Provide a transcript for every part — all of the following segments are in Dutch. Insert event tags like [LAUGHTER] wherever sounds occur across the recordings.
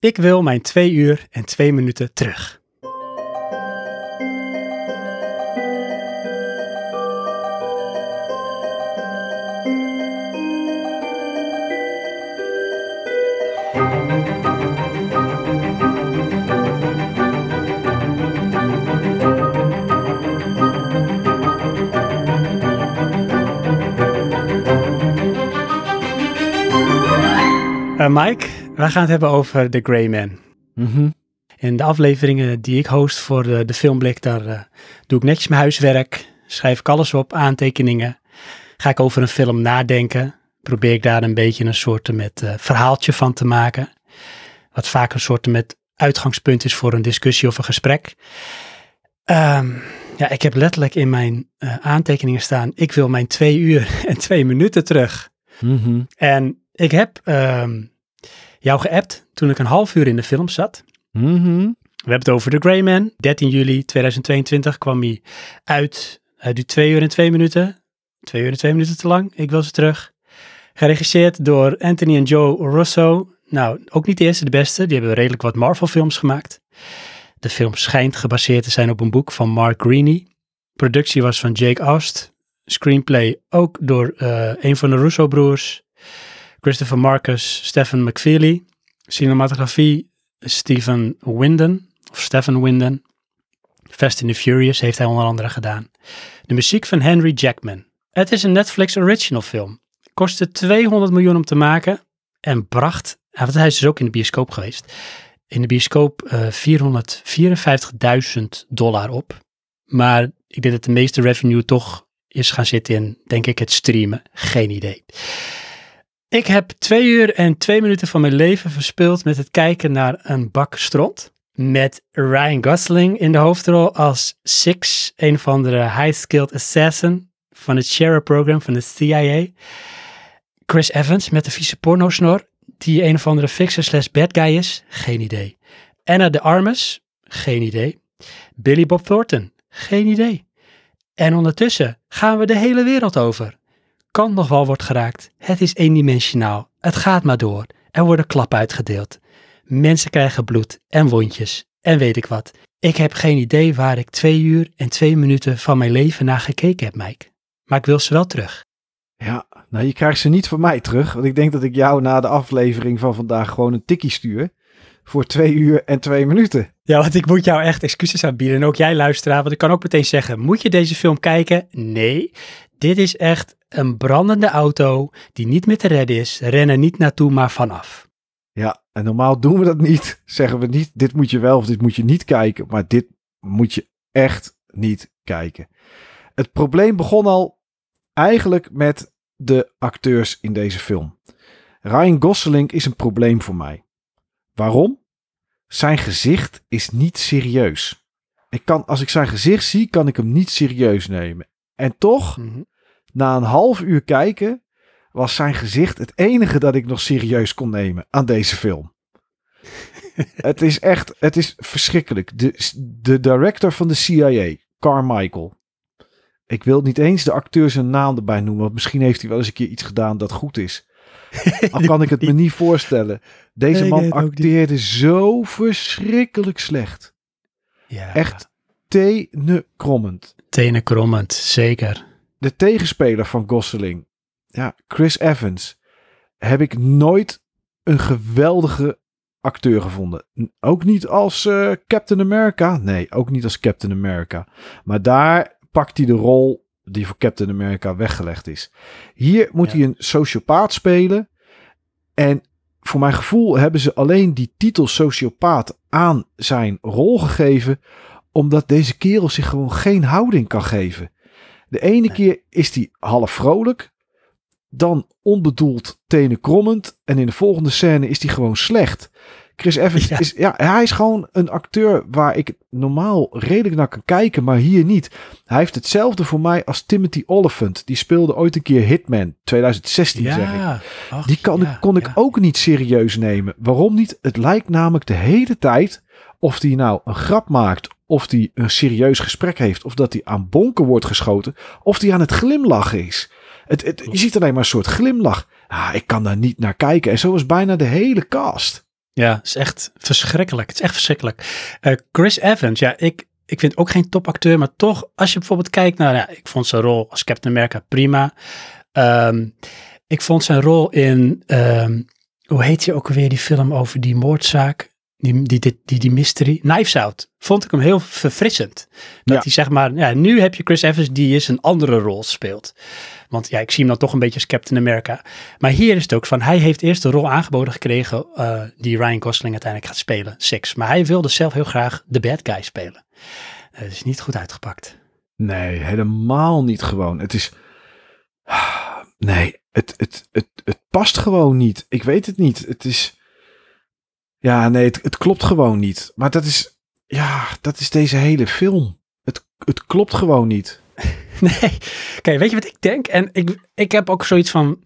Ik wil mijn twee uur en twee minuten terug. Uh, Mike, wij gaan het hebben over The Grey Man. Mhm. In de afleveringen die ik host voor de, de filmblik, daar eh, doe ik netjes mijn huiswerk, schrijf ik alles op, aantekeningen. Ga ik over een film nadenken, probeer ik daar een beetje een soort met eh, verhaaltje van te maken. Wat vaak een soort met uitgangspunt is voor een discussie of een gesprek. Ehm, ja, ik heb letterlijk in mijn eh, aantekeningen staan, ik wil mijn twee uur [LAUGHS] en twee minuten terug. Mhm. En ik heb ehm, jou geappt toen ik een half uur in de film zat. Mhm. We hebben het over The Grey Man. 13 juli 2022 kwam hij uit. Hij duurt twee uur en twee minuten. Twee uur en twee minuten te lang. Ik wil ze terug. Geregisseerd door Anthony en Joe Russo. Nou, ook niet de eerste, de beste. Die hebben redelijk wat Marvel films gemaakt. De film schijnt gebaseerd te zijn op een boek van Mark Greaney. Productie was van Jake Aust. Screenplay ook door eh, een van de Russo-broers. Christopher Marcus, Stephen McFeely. Cinematografie Stephen Winden, of Stephen Winden. Fast and the Furious heeft hij onder andere gedaan. De muziek van Henry Jackman. Het is een Netflix original film. Kostte 200 miljoen om te maken en bracht, hij is dus ook in de bioscoop geweest, in de bioscoop eh 454.000 dollar op. Maar ik denk dat de meeste revenue toch is gaan zitten in, denk ik, het streamen. Geen idee. Ik heb twee uur en twee minuten van mijn leven verspild met het kijken naar een bak stront. Met Ryan Gosling in de hoofdrol als Six, een van de high-skilled assassin van het Sheriff-program van de CIA. Chris Evans met de vieze pornosnor, die een of andere fixer slash bad guy is. Geen idee. Anna de Armas, geen idee. Billy Bob Thornton, geen idee. En ondertussen gaan we de hele wereld over kan nog wel wordt geraakt. Het is eendimensionaal. Het gaat maar door. Er worden klappen uitgedeeld. Mensen krijgen bloed en wondjes en weet ik wat. Ik heb geen idee waar ik twee uur en twee minuten van mijn leven naar gekeken heb, Mike. Maar ik wil ze wel terug. Ja, nou je krijgt ze niet van mij terug. Want ik denk dat ik jou na de aflevering van vandaag gewoon een tikkie stuur. Voor twee uur en twee minuten. Ja, want ik moet jou echt excuses aanbieden. En ook jij luisteraar, want ik kan ook meteen zeggen, moet je deze film kijken? Nee, dit is echt een brandende auto die niet meer te redden is. Ren er niet naartoe, maar vanaf. Ja, en normaal doen we dat niet. [LAUGHS] Zeggen we niet, dit moet je wel of dit moet je niet kijken. Maar dit moet je echt niet kijken. Het probleem begon al eigenlijk met de acteurs in deze film. Ryan Gosling is een probleem voor mij. Waarom? Zijn gezicht is niet serieus. Ik kan, als ik zijn gezicht zie, kan ik hem niet serieus nemen. En toch, Mhm. Na een half uur kijken, was zijn gezicht het enige dat ik nog serieus kon nemen aan deze film. [LAUGHS] het is echt, het is verschrikkelijk. De, de director van de CIA, Carmichael. Ik wil niet eens de acteur zijn naam erbij noemen, want misschien heeft hij wel eens een keer iets gedaan dat goed is. [LAUGHS] Al kan ik het me niet voorstellen. Deze man niet. acteerde zo verschrikkelijk slecht. Ja, Echt tenenkrommend. tenen krommend, zeker. De tegenspeler van Gosling, ja, Chris Evans, heb ik nooit een geweldige acteur gevonden. Ook niet als eh, Captain America. Nee, ook niet als Captain America. Maar daar pakt hij de rol die voor Captain America weggelegd is. Hier moet Ja. hij een sociopaat spelen. En voor mijn gevoel hebben ze alleen die titel sociopaat aan zijn rol gegeven. Omdat deze kerel zich gewoon geen houding kan geven. De ene Nee. keer is hij half vrolijk. Dan onbedoeld tenen krommend. En in de volgende scène is hij gewoon slecht. Chris Evans Ja. is, ja, hij is gewoon een acteur waar ik normaal redelijk naar kan kijken, maar hier niet. Hij heeft hetzelfde voor mij als Timothy Olyphant. Die speelde ooit een keer Hitman, 2016 zeg ik. Ach, Die kan, ja, kon ik ook niet serieus nemen. Waarom niet? Het lijkt namelijk de hele tijd of hij nou een grap maakt, of hij een serieus gesprek heeft, of dat hij aan bonken wordt geschoten, of hij aan het glimlachen is. Het, het, je ziet alleen maar een soort glimlach. Ah, ik kan daar niet naar kijken. En zo was bijna de hele cast. Ja, het is echt verschrikkelijk. Het is echt verschrikkelijk. Eh, Chris Evans, ja, ik, ik vind ook geen topacteur, maar toch, als je bijvoorbeeld kijkt naar, ja, ik vond zijn rol als Captain America prima. Ehm, ik vond zijn rol in, ehm, hoe heet je ook alweer die film over die moordzaak? Die, die, die, die, mystery, Knives Out, vond ik hem heel verfrissend. Dat Ja. hij zeg maar, ja, nu heb je Chris Evans die eens een andere rol speelt. Want ja, ik zie hem dan toch een beetje als Captain America. Maar hier is het ook van, hij heeft eerst de rol aangeboden gekregen eh, die Ryan Gosling uiteindelijk gaat spelen, Six. Maar hij wilde zelf heel graag de bad guy spelen. Dat is niet goed uitgepakt. Nee, helemaal niet gewoon. Het is. Nee, het, het, het, het past gewoon niet. Ik weet het niet. Het is. Ja, nee, het, klopt gewoon niet. Maar dat is. Ja, dat is deze hele film. Het, het klopt gewoon niet. [LAUGHS] Nee, kijk, weet je wat ik denk? En ik, ik heb ook zoiets van,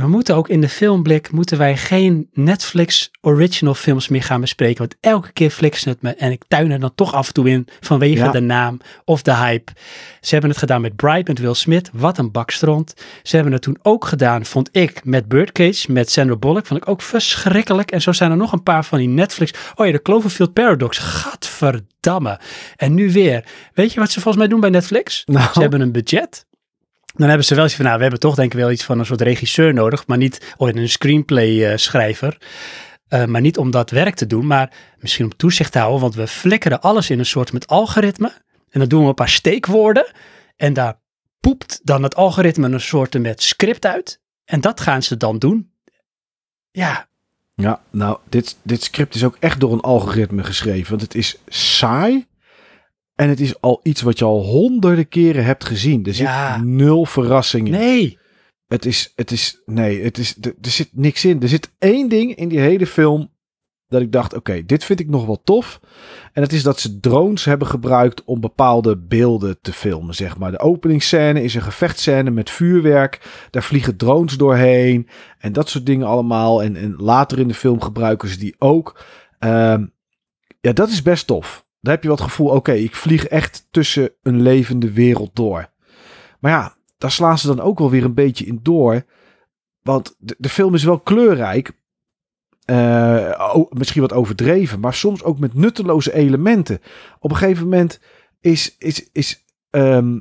we moeten ook in de filmblik, moeten wij geen Netflix original films meer gaan bespreken. Want elke keer flikken ze het me en ik tuin er dan toch af en toe in vanwege Ja. de naam of de hype. Ze hebben het gedaan met Bright, met Will Smith, wat een bakstront. Ze hebben het toen ook gedaan, vond ik, met Birdcage, met Sandra Bullock, vond ik ook verschrikkelijk. En zo zijn er nog een paar van die Netflix, oh ja, de Cloverfield Paradox, gadverdamme. En nu weer, weet je wat ze volgens mij doen bij Netflix? Nou, Ze hebben een budget. Dan hebben ze wel iets van, nou, we hebben toch denk ik wel iets van een soort regisseur nodig, maar niet, oh, een screenplay eh, schrijver. Eh, maar niet om dat werk te doen, maar misschien om toezicht te houden, want we flikkeren alles in een soort met algoritme. En dan doen we een paar steekwoorden en daar poept dan het algoritme een soort met script uit. En dat gaan ze dan doen. Ja, Ja, nou, dit, dit script is ook echt door een algoritme geschreven. Want het is saai. En het is al iets wat je al honderden keren hebt gezien. Er zit Ja. nul verrassingen. nee. Het is, het is, nee, het is, er, er zit niks in. Er zit één ding in die hele film dat ik dacht, oké, dit vind ik nog wel tof. En dat is dat ze drones hebben gebruikt om bepaalde beelden te filmen, zeg maar. De openingsscène is een gevechtscène met vuurwerk. Daar vliegen drones doorheen en dat soort dingen allemaal. En, en later in de film gebruiken ze die ook. Ehm, ja, dat is best tof. Daar heb je wel het gevoel, oké, ik vlieg echt tussen een levende wereld door. Maar ja, daar slaan ze dan ook wel weer een beetje in door. Want de, de film is wel kleurrijk. Eh, misschien wat overdreven, maar soms ook met nutteloze elementen. Op een gegeven moment is, is, is, ehm,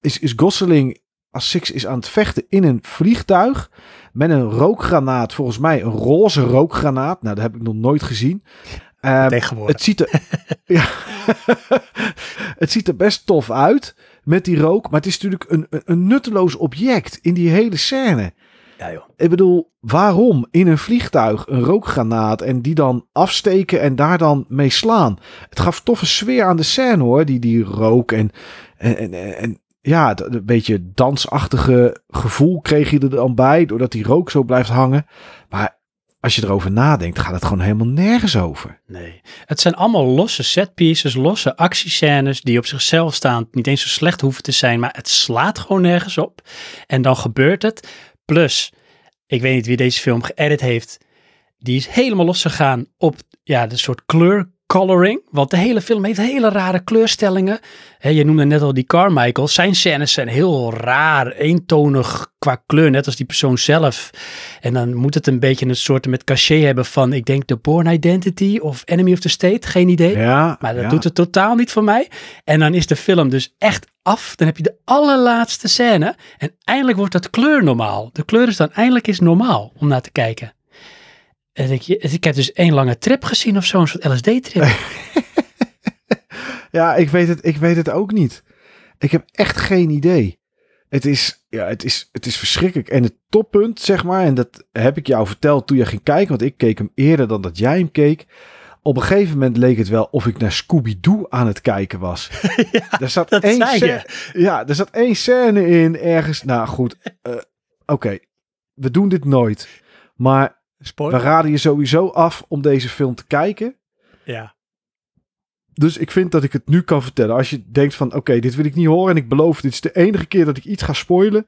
is, is Gosling als Six is aan het vechten in een vliegtuig. Met een rookgranaat, volgens mij een roze rookgranaat. Nou, dat heb ik nog nooit gezien. Ehm, Tegenwoordig. het ziet er, [LAUGHS] ja, [LAUGHS] het ziet er best tof uit met die rook. Maar het is natuurlijk een, een- nutteloos object in die hele scène. Ja, joh. Ik bedoel, waarom in een vliegtuig een rookgranaat en die dan afsteken en daar dan mee slaan? Het gaf toffe sfeer aan de scène hoor, die, die rook en, en, en, en ja, een beetje dansachtige gevoel kreeg je er dan bij, doordat die rook zo blijft hangen. Maar als je erover nadenkt, gaat het gewoon helemaal nergens over. Nee. Het zijn allemaal losse setpieces, losse actiescènes die op zichzelf staan niet eens zo slecht hoeven te zijn, maar het slaat gewoon nergens op. En dan gebeurt het. Plus, ik weet niet wie deze film geëdit heeft, die is helemaal losgegaan op ja, de soort kleurcoloring. Want de hele film heeft hele rare kleurstellingen. Je noemde net al die Carmichael. Zijn scènes zijn heel raar, eentonig qua kleur, net als die persoon zelf. En dan moet het een beetje een soort met cachet hebben van, ik denk, The Born Identity of Enemy of the State. Geen idee. Ja, Maar dat ja. doet het totaal niet voor mij. En dan is de film dus echt af. Dan heb je de allerlaatste scène. En eindelijk wordt dat kleur normaal. De kleur is dan eindelijk is normaal om naar te kijken. En ik heb dus één lange trip gezien of zo, een soort LSD-trip. [LAUGHS] Ja, ik weet, het, ik weet het ook niet. Ik heb echt geen idee. Het is, ja, het, is, het is verschrikkelijk. En het toppunt, zeg maar, en dat heb ik jou verteld toen je ging kijken, want ik keek hem eerder dan dat jij hem keek. Op een gegeven moment leek het wel of ik naar Scooby-Doo aan het kijken was. [LAUGHS] ja, Er zat dat één scène. Ja, er zat één scène in ergens. Nou goed, eh, oké, we doen dit nooit. Maar we raden je sowieso af om deze film te kijken. Ja. Dus ik vind dat ik het nu kan vertellen. Als je denkt van, oké, dit wil ik niet horen. En ik beloof, dit is de enige keer dat ik iets ga spoilen.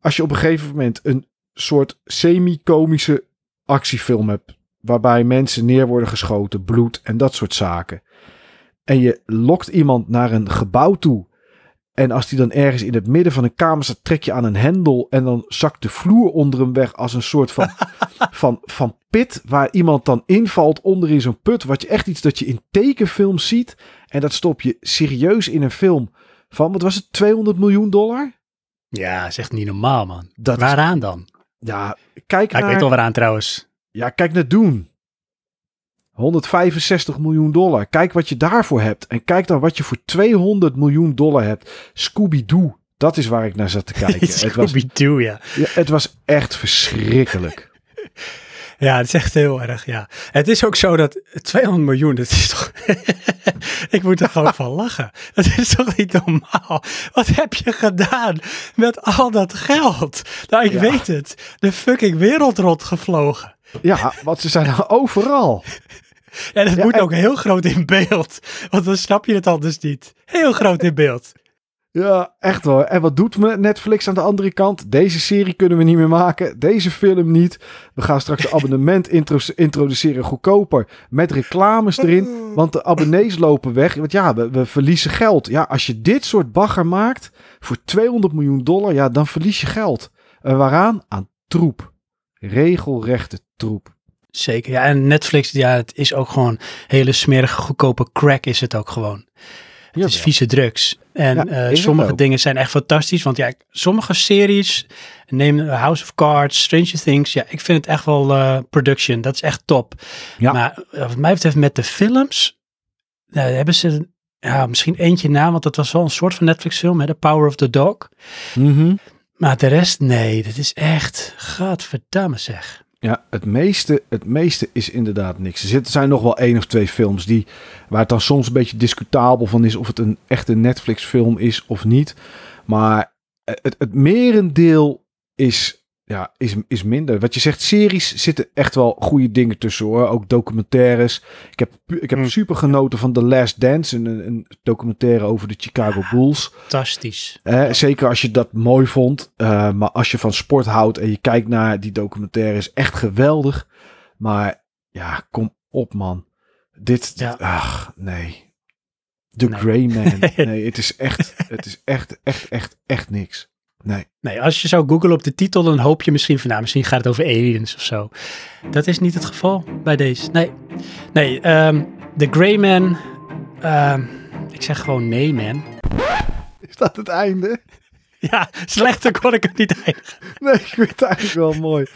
Als je op een gegeven moment een soort semi-komische actiefilm hebt. Waarbij mensen neer worden geschoten, bloed en dat soort zaken. En je lokt iemand naar een gebouw toe. En als die dan ergens in het midden van een kamer staat, trek je aan een hendel. En dan zakt de vloer onder hem weg als een soort van, [LAUGHS] van, van pit. Waar iemand dan invalt onder in zo'n put. Wat je echt iets dat je in tekenfilms ziet. En dat stop je serieus in een film van, wat was het, 200 miljoen dollar? Ja, is echt niet normaal, man. Dat Waaraan dan? Ja, kijk Ja, ik naar... weet al waaraan trouwens. Ja, kijk naar Doen. 165 miljoen dollar. Kijk wat je daarvoor hebt. En kijk dan wat je voor 200 miljoen dollar hebt. Scooby-Doo. Dat is waar ik naar zat te [LAUGHS] kijken. het, was, Scooby-Doo, ja. ja, het was echt verschrikkelijk. [LAUGHS] Ja, het is echt heel erg, ja. Het is ook zo dat 200 miljoen, dat is toch... [LAUGHS] ik moet er gewoon van lachen. Dat is toch niet normaal? Wat heb je gedaan met al dat geld? Nou, ik Ja. weet het. De fucking wereld rondgevlogen. Ja, want ze zijn er overal. En het Ja, moet en- ook heel groot in beeld. Want dan snap je het anders niet. Heel groot in beeld. Ja, echt hoor. En wat doet me Netflix aan de andere kant? Deze serie kunnen we niet meer maken. Deze film niet. We gaan straks een [LAUGHS] abonnement intro introduceren goedkoper. Met reclames erin. [LAUGHS] Want de abonnees lopen weg. Want ja, we, we verliezen geld. Ja, als je dit soort bagger maakt voor 200 miljoen dollar. Ja, dan verlies je geld. En waaraan? Aan troep. Regelrechte troep. Zeker, ja. En Netflix, ja, het is ook gewoon hele smerige, goedkope crack is het ook gewoon. Het is vieze drugs. En Ja, eh, sommige dingen zijn echt fantastisch. Want ja, sommige series, neem House of Cards, Stranger Things. Ja, ik vind het echt wel eh, production. Dat is echt top. Ja. Maar eh, wat mij betreft met de films, nou, hebben ze ja, misschien eentje na. Want dat was wel een soort van Netflix film, hè, The Power of the Dog. Mhm. Maar de rest, nee, dat is echt, gadverdamme zeg. Ja, het meeste, het meeste is inderdaad niks. Er zijn nog wel één of twee films die, waar het dan soms een beetje discutabel van is of het een echte Netflix film is of niet. Maar het, het merendeel is, ja, is, is minder. Wat je zegt, series zitten echt wel goede dingen tussen hoor. Ook documentaires. Ik heb, ik heb Mm. super genoten van The Last Dance, een, een documentaire over de Chicago Bulls. Fantastisch. Eh, zeker als je dat mooi vond. Eh, maar als je van sport houdt en je kijkt naar die documentaire, is echt geweldig. Maar ja, kom op man. Dit, Ja. dit- ach nee. The Nee. Grey Man. [LAUGHS] Nee, het is echt, het is echt, echt, echt, echt niks. Nee. Nee, als je zou googlen op de titel, dan hoop je misschien van, nou, misschien gaat het over aliens of zo. Dat is niet het geval bij deze. Nee, nee, ehm The Grey Man, ehm, ik zeg gewoon nee, man. Is dat het einde? Ja, slechter kon ik het niet eindigen. Nee, ik vind het eigenlijk wel mooi.